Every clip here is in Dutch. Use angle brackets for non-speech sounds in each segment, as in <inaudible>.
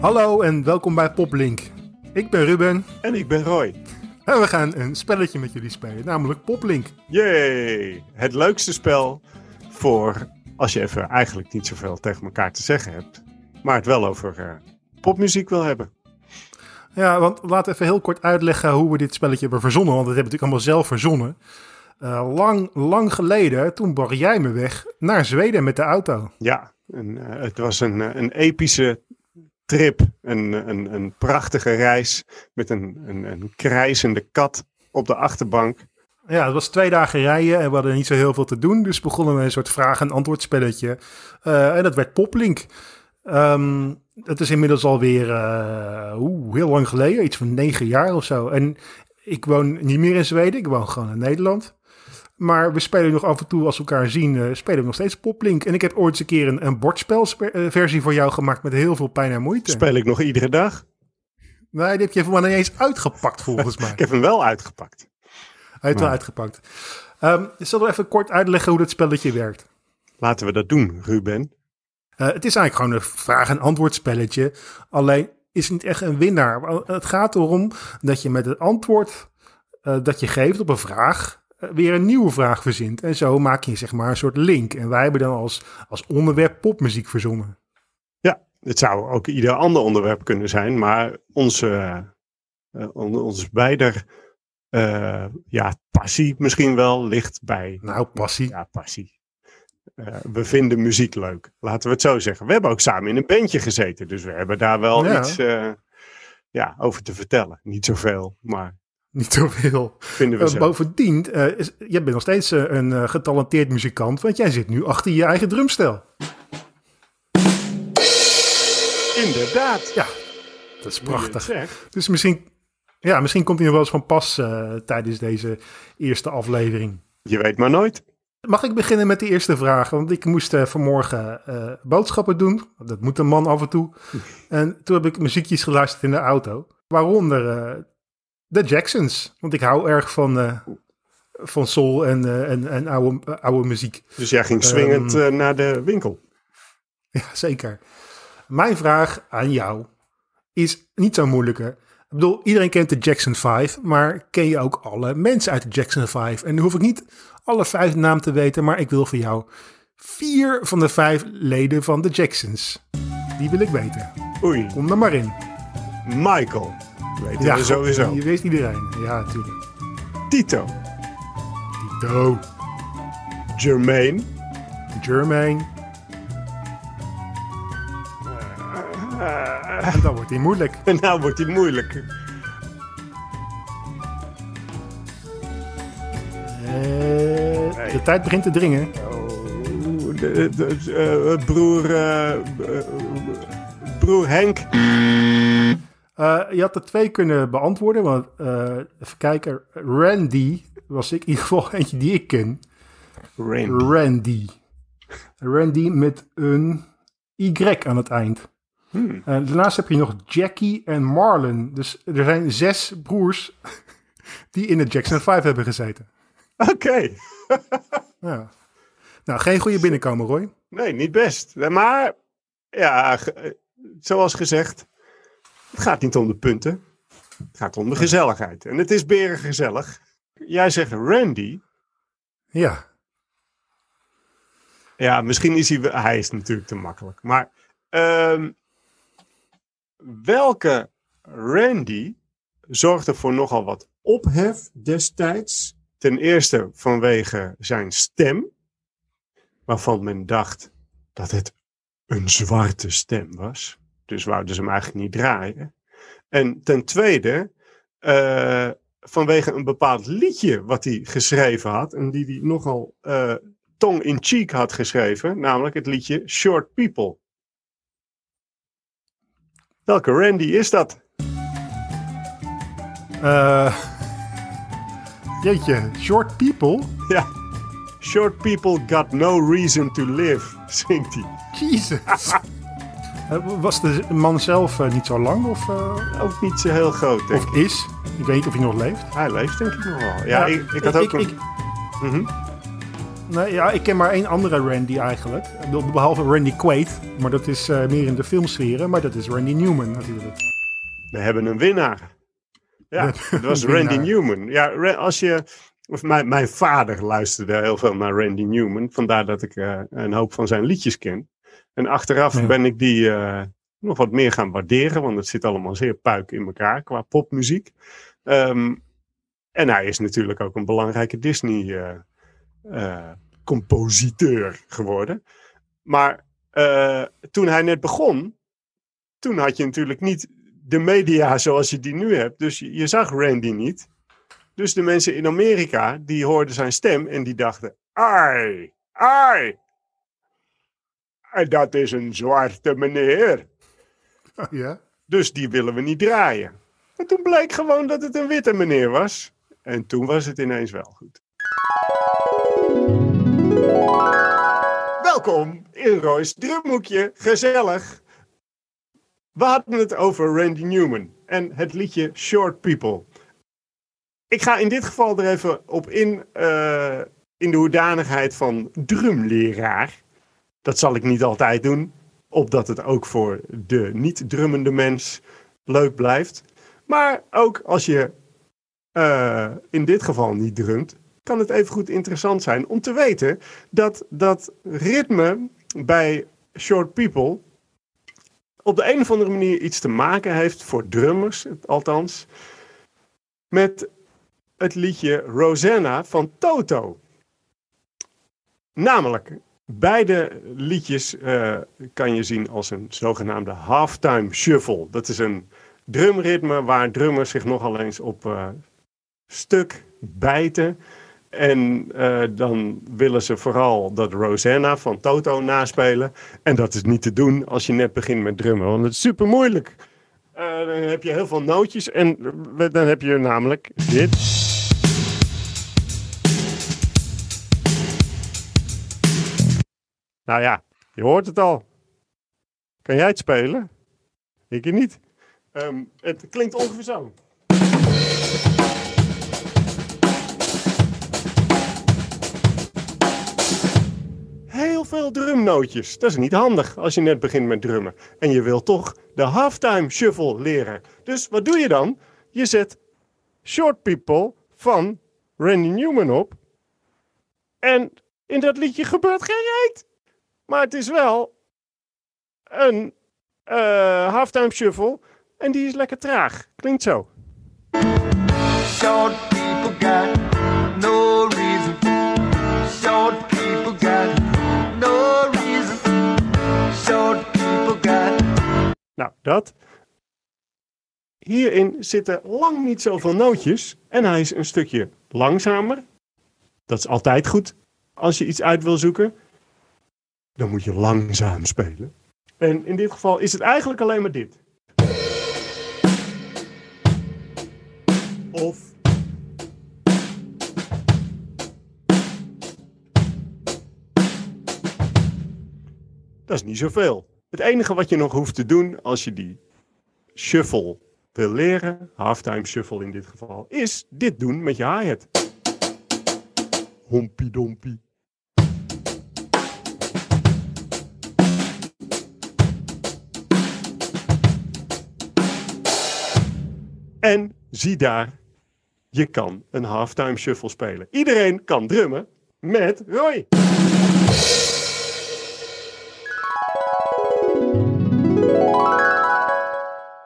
Hallo en welkom bij Poplink. Ik ben Ruben En ik ben Roy. en we gaan een spelletje met jullie spelen, namelijk Poplink. Yay! Het leukste spel voor als je even eigenlijk niet zoveel tegen elkaar te zeggen hebt, maar het wel over eh, popmuziek wil hebben. Ja, want laten we even heel kort uitleggen hoe we dit spelletje hebben verzonnen, want dat hebben we natuurlijk allemaal zelf verzonnen. Eh, lang, lang geleden, toen bracht jij me weg naar Zweden met de auto. Ja, en, eh, het was een, een epische trip, een, een, een prachtige reis met een, een, een krijzende kat op de achterbank. Ja, het was twee dagen rijden en we hadden niet zo heel veel te doen, dus begonnen we een soort vraag- en antwoordspelletje. Eh en dat werd Poplink. Ehm, het is inmiddels alweer oeh, heel lang geleden, iets van negen jaar of zo. En ik woon niet meer in Zweden, ik woon gewoon in Nederland. Maar we spelen nog af en toe, als we elkaar zien, eh, spelen we nog steeds Poplink. En ik heb ooit eens een keer een, een bordspelversie voor jou gemaakt met heel veel pijn en moeite. Speel ik nog iedere dag. nee, die heb je mij niet eens uitgepakt volgens <laughs> mij. Ik heb hem wel uitgepakt. Hij heeft wel uitgepakt. Ehm zullen we even kort uitleggen hoe dat spelletje werkt? Laten we dat doen, Ruben. Eh, het is eigenlijk gewoon een vraag- en antwoordspelletje. Alleen is het niet echt een winnaar. Het gaat erom dat je met het antwoord eh, dat je geeft op een vraag eh, weer een nieuwe vraag verzint. En zo maak je zeg maar een soort link. En wij hebben dan als, als onderwerp popmuziek verzonnen. Ja, het zou ook ieder ander onderwerp kunnen zijn, maar onze, eh, on- onze beider eh, ja, passie misschien wel ligt bij Nou, passie. ja, passie. Eh, we vinden muziek leuk, laten we het zo zeggen. We hebben ook samen in een bandje gezeten, dus we hebben daar wel Ja. iets eh, ja, over te vertellen. Niet zoveel, maar Niet zoveel. vinden we Eh, zelf. bovendien, eh, is, jij bent nog steeds eh, een eh, getalenteerd muzikant. Want jij zit nu achter je eigen drumstel. Inderdaad. Ja, dat is je prachtig. Dus misschien, ja, misschien komt hij nog wel eens van pas eh, tijdens deze eerste aflevering. Je weet maar nooit. Mag ik beginnen met de eerste vraag? Want ik moest eh, vanmorgen eh, boodschappen doen. Dat moet een man af en toe. En toen heb ik muziekjes geluisterd in de auto. Waaronder eh, de Jacksons. Want ik hou erg van, eh, van soul en, eh, en, en oude, oude muziek. Dus jij ging swingend Ehm, eh, naar de winkel. <laughs> Ja, zeker. Mijn vraag aan jou is niet zo moeilijke. Ik bedoel, iedereen kent de Jackson 5, maar ken je ook alle mensen uit de Jackson 5? En nu hoef ik niet alle vijf namen te weten, maar ik wil voor jou vier van de vijf leden van de Jacksons. Die wil ik weten. Oei, Kom er maar in. Michael. Weten we sowieso. Je weet iedereen. Ja, natuurlijk. Tito. Tito, Jermaine. Jermaine. En dan wordt hij moeilijk. En nou wordt hij moeilijk. Eh, de tijd begint te dringen. Oh, de, de- eh, broer, eh, eh, broer Henk. Eh, je had er twee kunnen beantwoorden. Want, eh, even kijken. Randy was ik in ieder geval <laughs> eentje die ik ken. Randy. Randy. Randy met een Y aan het eind. Hmm. En daarnaast heb je nog Jackie en Marlon. Dus er zijn zes broers <laughs> die in de Jackson 5 hebben gezeten. Oké. <laughs> Ja. Nou, geen goede binnenkomen, Roy. Nee, niet best. Maar ja, eh, zoals gezegd, het gaat niet om de punten. Het gaat om de gezelligheid. En het is beren gezellig. Jij zegt Randy. Ja. Ja, misschien is hij... Hij is natuurlijk te makkelijk. Maar ehm, welke Randy zorgde voor nogal wat ophef destijds? Ten eerste vanwege zijn stem, waarvan men dacht dat het een zwarte stem was. Dus wouden ze hem eigenlijk niet draaien. En ten tweede, eh, vanwege een bepaald liedje wat hij geschreven had. En die hij nogal eh tong in cheek had geschreven. Namelijk het liedje Short People. Welke Randy is dat? Eh, jeetje, Short People? Ja. Short people got no reason to live, zingt hij. Jesus. <laughs> Eh, Was de man zelf eh, niet zo lang of, eh, Ook niet zo heel groot, denk ik. of is? Ik weet niet of hij nog leeft. Hij leeft denk ik nog wel. Ja, ik, ik had ook. Mhm. Nee, ja, ik ken maar één andere Randy eigenlijk. Behalve Randy Quaid. Maar dat is meer in de filmsferen. Maar dat is Randy Newman natuurlijk. We hebben een winnaar. Ja, dat was Randy Newman. Ja, als je... Of mijn, mijn vader luisterde heel veel naar Randy Newman. Vandaar dat ik uh, een hoop van zijn liedjes ken. En achteraf ja. ben ik die uh, nog wat meer gaan waarderen. Want het zit allemaal zeer puik in elkaar qua popmuziek. Um, en hij is natuurlijk ook een belangrijke Disney-compositeur uh, geworden. Maar toen hij net begon, toen had je natuurlijk niet de media zoals je die nu hebt. Dus je, je zag Randy niet. Dus de mensen in Amerika, die hoorden zijn stem en die dachten, ai, ai, dat is een zwarte meneer. <laughs> Ja? Dus die willen we niet draaien. En toen bleek gewoon dat het een witte meneer was. En toen was het ineens wel goed. Welkom in Roy's drumhoekje. Gezellig. We hadden het over Randy Newman en het liedje Short People. Ik ga in dit geval er even op in, uh, in de hoedanigheid van drumleraar. Dat zal ik niet altijd doen, opdat het ook voor de niet-drummende mens leuk blijft. Maar ook als je uh, in dit geval niet drumt, kan het even goed interessant zijn om te weten dat dat ritme bij Short People op de een of andere manier iets te maken heeft, voor drummers althans, met het liedje Rosanna van Toto. Namelijk, beide liedjes uh, kan je zien als een zogenaamde halftime shuffle. Dat is een drumritme waar drummers zich nogal eens op uh, stuk bijten. En uh, dan willen ze vooral dat Rosanna van Toto naspelen. En dat is niet te doen als je net begint met drummen, want het is super moeilijk. Dan heb je heel veel nootjes en dan heb je namelijk dit. Nou ja, je hoort het al. Kan jij het spelen? Ik niet. Um, het klinkt ongeveer zo. heel veel drumnootjes. Dat is niet handig als je net begint met drummen. En je wilt toch de halftime shuffle leren. Dus wat doe je dan? Je zet Short People van Randy Newman op. En in dat liedje gebeurt geen reet. Maar het is wel een uh, halftime shuffle. En die is lekker traag. Klinkt zo. Short people got no reason. Short people got no reason. Short people got. Nou, dat. Hierin zitten lang niet zoveel nootjes. En hij is een stukje langzamer. Dat is altijd goed als je iets uit wil zoeken. Dan moet je langzaam spelen. En in dit geval is het eigenlijk alleen maar dit. Of Dat is niet zoveel. Het enige wat je nog hoeft te doen als je die shuffle wil leren, halftime shuffle in dit geval, is dit doen met je hi-hat. Hompie. En zie daar, je kan een halftime shuffle spelen. Iedereen kan drummen met Roy.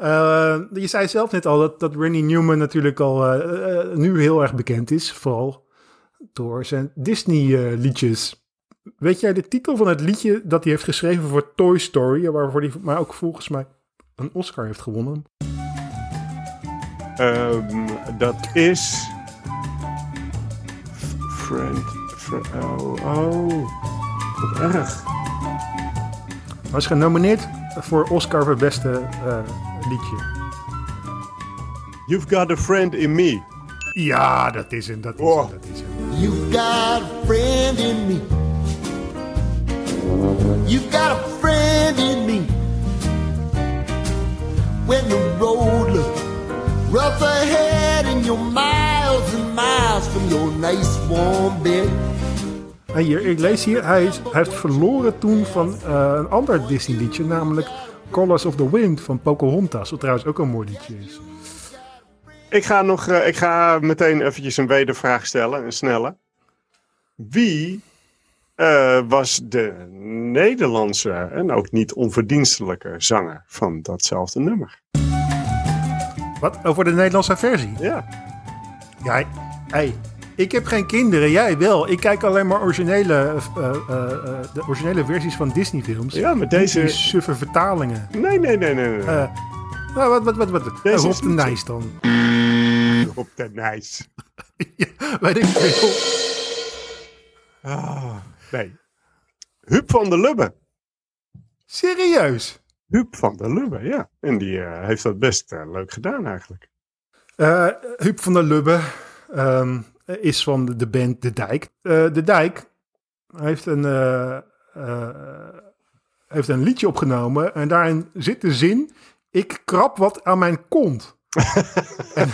Uh, je zei zelf net al dat, dat Randy Newman natuurlijk al uh, uh, nu heel erg bekend is. Vooral door zijn Disney-liedjes. Weet jij de titel van het liedje dat hij heeft geschreven voor Toy Story? Waarvoor hij maar ook volgens mij een Oscar heeft gewonnen? Um, dat is. Friend. friend oh, oh. Wat erg. Hij was genomineerd voor Oscar voor beste liedje. You've got a friend in me. Ja, dat is hem, dat is oh. hem, dat is hem. You've got a friend in me. You've got a friend in me. When the road looks rough ahead and you're miles and miles from your nice warm bed. En hier, ik lees hier, hij, is, hij heeft verloren toen van eh, een ander Disney liedje, namelijk Colors of the Wind van Pocahontas. Wat trouwens ook een mooi liedje is. Ik ga, nog, eh, ik ga meteen eventjes een wedervraag stellen, een snelle. Wie eh, was de Nederlandse en ook niet onverdienstelijke zanger van datzelfde nummer? Wat? Over de Nederlandse versie? Ja, Ja, hey, ik heb geen kinderen, jij wel. Ik kijk alleen maar originele, eh, eh, eh, de originele versies van Disney films. ja maar Die deze... suffe vertalingen. Nee, nee, nee, nee. nee. Nou, wat, wat, wat, wat? Deze Rob is de. Nijs dan. Op de nijs. <laughs> ja, weet ik veel. Ah, nee. Huub van der Lubbe. Serieus? Huub van der Lubbe, ja. En die eh, heeft dat best eh, leuk gedaan eigenlijk. Eh Huub van der Lubbe ehm, is van de, band De Dijk. De Dijk heeft een, heeft een liedje opgenomen en daarin zit de zin... Ik krap wat aan mijn kont. <laughs> En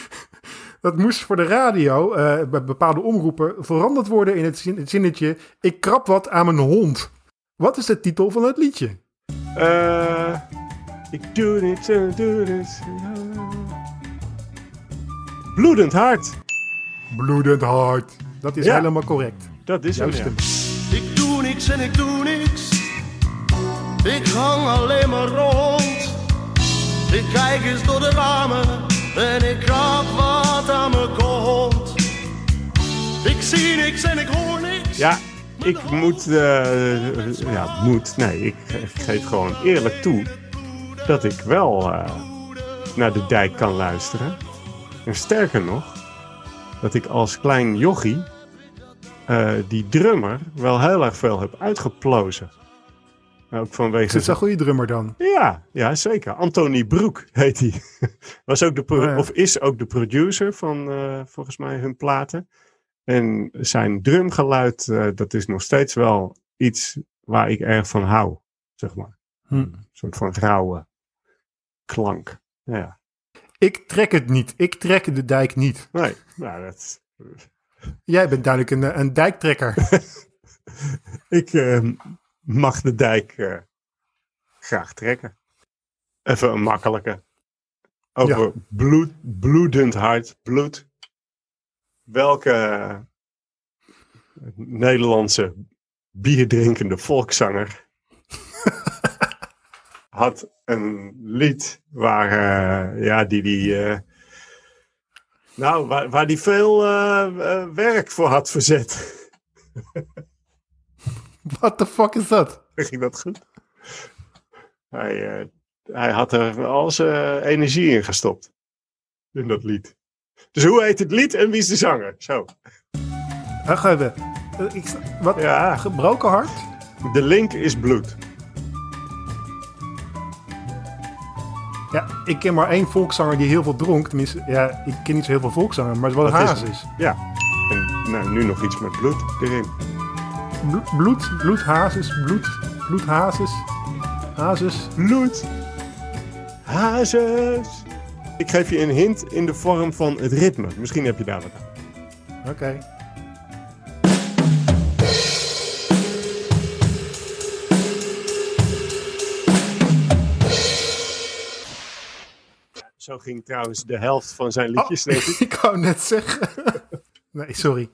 <laughs> dat moest voor de radio bij bepaalde omroepen veranderd worden in het, zin- het zinnetje... Ik krap wat aan mijn hond. Wat is de titel van het liedje? Eh, ik doe dit, doe dit. Bloedend hart. Bloedend hart. Dat is Ja. helemaal correct. Dat is hem, Juist ja. hem. Ik doe niks en ik doe niks. Ik hang alleen maar rond. Ik kijk eens door de ramen en ik krap wat aan mijn kont. Ik zie niks en ik hoor niks. Ja, ik moet, eh, ja, moet, nee, ik ge- geef gewoon eerlijk toe dat ik wel eh, naar de dijk kan luisteren. En sterker nog, dat ik als klein jochie eh, die drummer wel heel erg veel heb uitgeplozen. Ook Is vanwege... het zo'n goede drummer dan? Ja, ja, zeker. Anthony Broek heet hij. <laughs> Was ook de Oh ja. Of is ook de producer van volgens mij hun platen. En zijn drumgeluid, eh, dat is nog steeds wel iets waar ik erg van hou. Zeg maar. Hm. Een soort van rauwe klank. Ja. Ik trek het niet. Ik trek de dijk niet. Nee, nou dat... Jij bent duidelijk een, een dijktrekker. <laughs> Ik eh, mag de dijk eh, graag trekken. Even een makkelijke. Over Ja. bloed, bloedend hart, bloed. Welke eh, Nederlandse bierdrinkende volkszanger <laughs> had een lied waar, eh, ja, die, die, eh, nou, waar, waar die veel werk voor had verzet. <laughs> What the fuck is dat? Ging dat goed? Hij, hij had er al zijn energie in gestopt. In dat lied. Dus hoe heet het lied en wie is de zanger? Zo. Wacht even. Eh, Ik, wat? Ja, Gebroken hart? de link is bloed. Ja, ik ken maar één volkszanger die heel veel dronk. Tenminste, ja, ik ken niet zo heel veel volkszanger, maar het is wel Dat is Haas is. Ja. En nou, nu nog iets met bloed erin. Bl- bloed, bloed, hazes, bloed, bloed, hazes, hazes. Bloed. Hazes. Ik geef je een hint in de vorm van het ritme. Misschien heb je daar wat aan. Oké. Zo ging trouwens de helft van zijn liedjes, denk ik. <laughs> ik wou net zeggen. nee, sorry.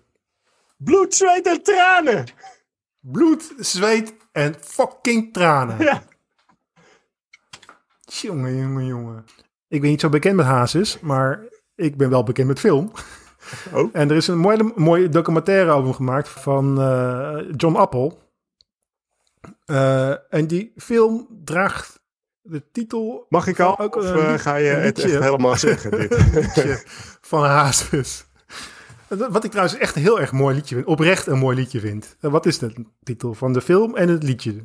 Bloed, zweet en tranen. Bloed, zweet en fucking tranen. Ja. Jongen, jongen, jongen. Ik ben niet zo bekend met hazes, maar ik ben wel bekend met film. <laughs> Oh. En er is een mooie, mooie documentaire over gemaakt van eh, John Appel. Eh, en die film draagt de titel Mag ik al? Ook of eh, ga je het echt helemaal zeggen? Dit? <laughs> van Hazes. Wat ik trouwens echt een heel erg mooi liedje vind. Oprecht een mooi liedje vind. Wat is de titel van de film en het liedje?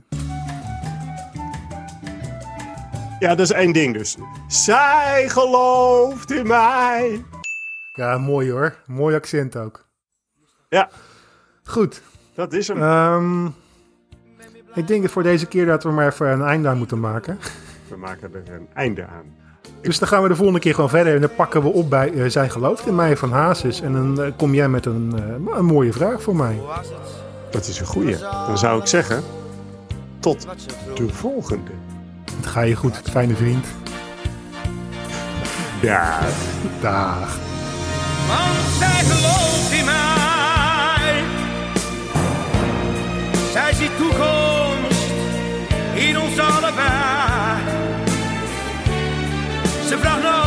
Ja, dat is één ding dus. Zij gelooft in mij. Ja, mooi hoor. Mooi accent ook. Ja. Goed. Dat is hem. Um, ik denk voor deze keer dat we maar even een einde aan moeten maken. We maken er een einde aan. Dus dan gaan we de volgende keer gewoon verder. En dan pakken we op bij eh, Zij gelooft in mij van Hazes. En dan eh, kom jij met een, eh, een mooie vraag voor mij. Dat is een goeie. Dan zou ik zeggen, tot de volgende Ga je goed, fijne vriend. Ja, dag. Want zij gelooft in mij. Zij ziet toekomst in ons allebei. Ze vraagt nog.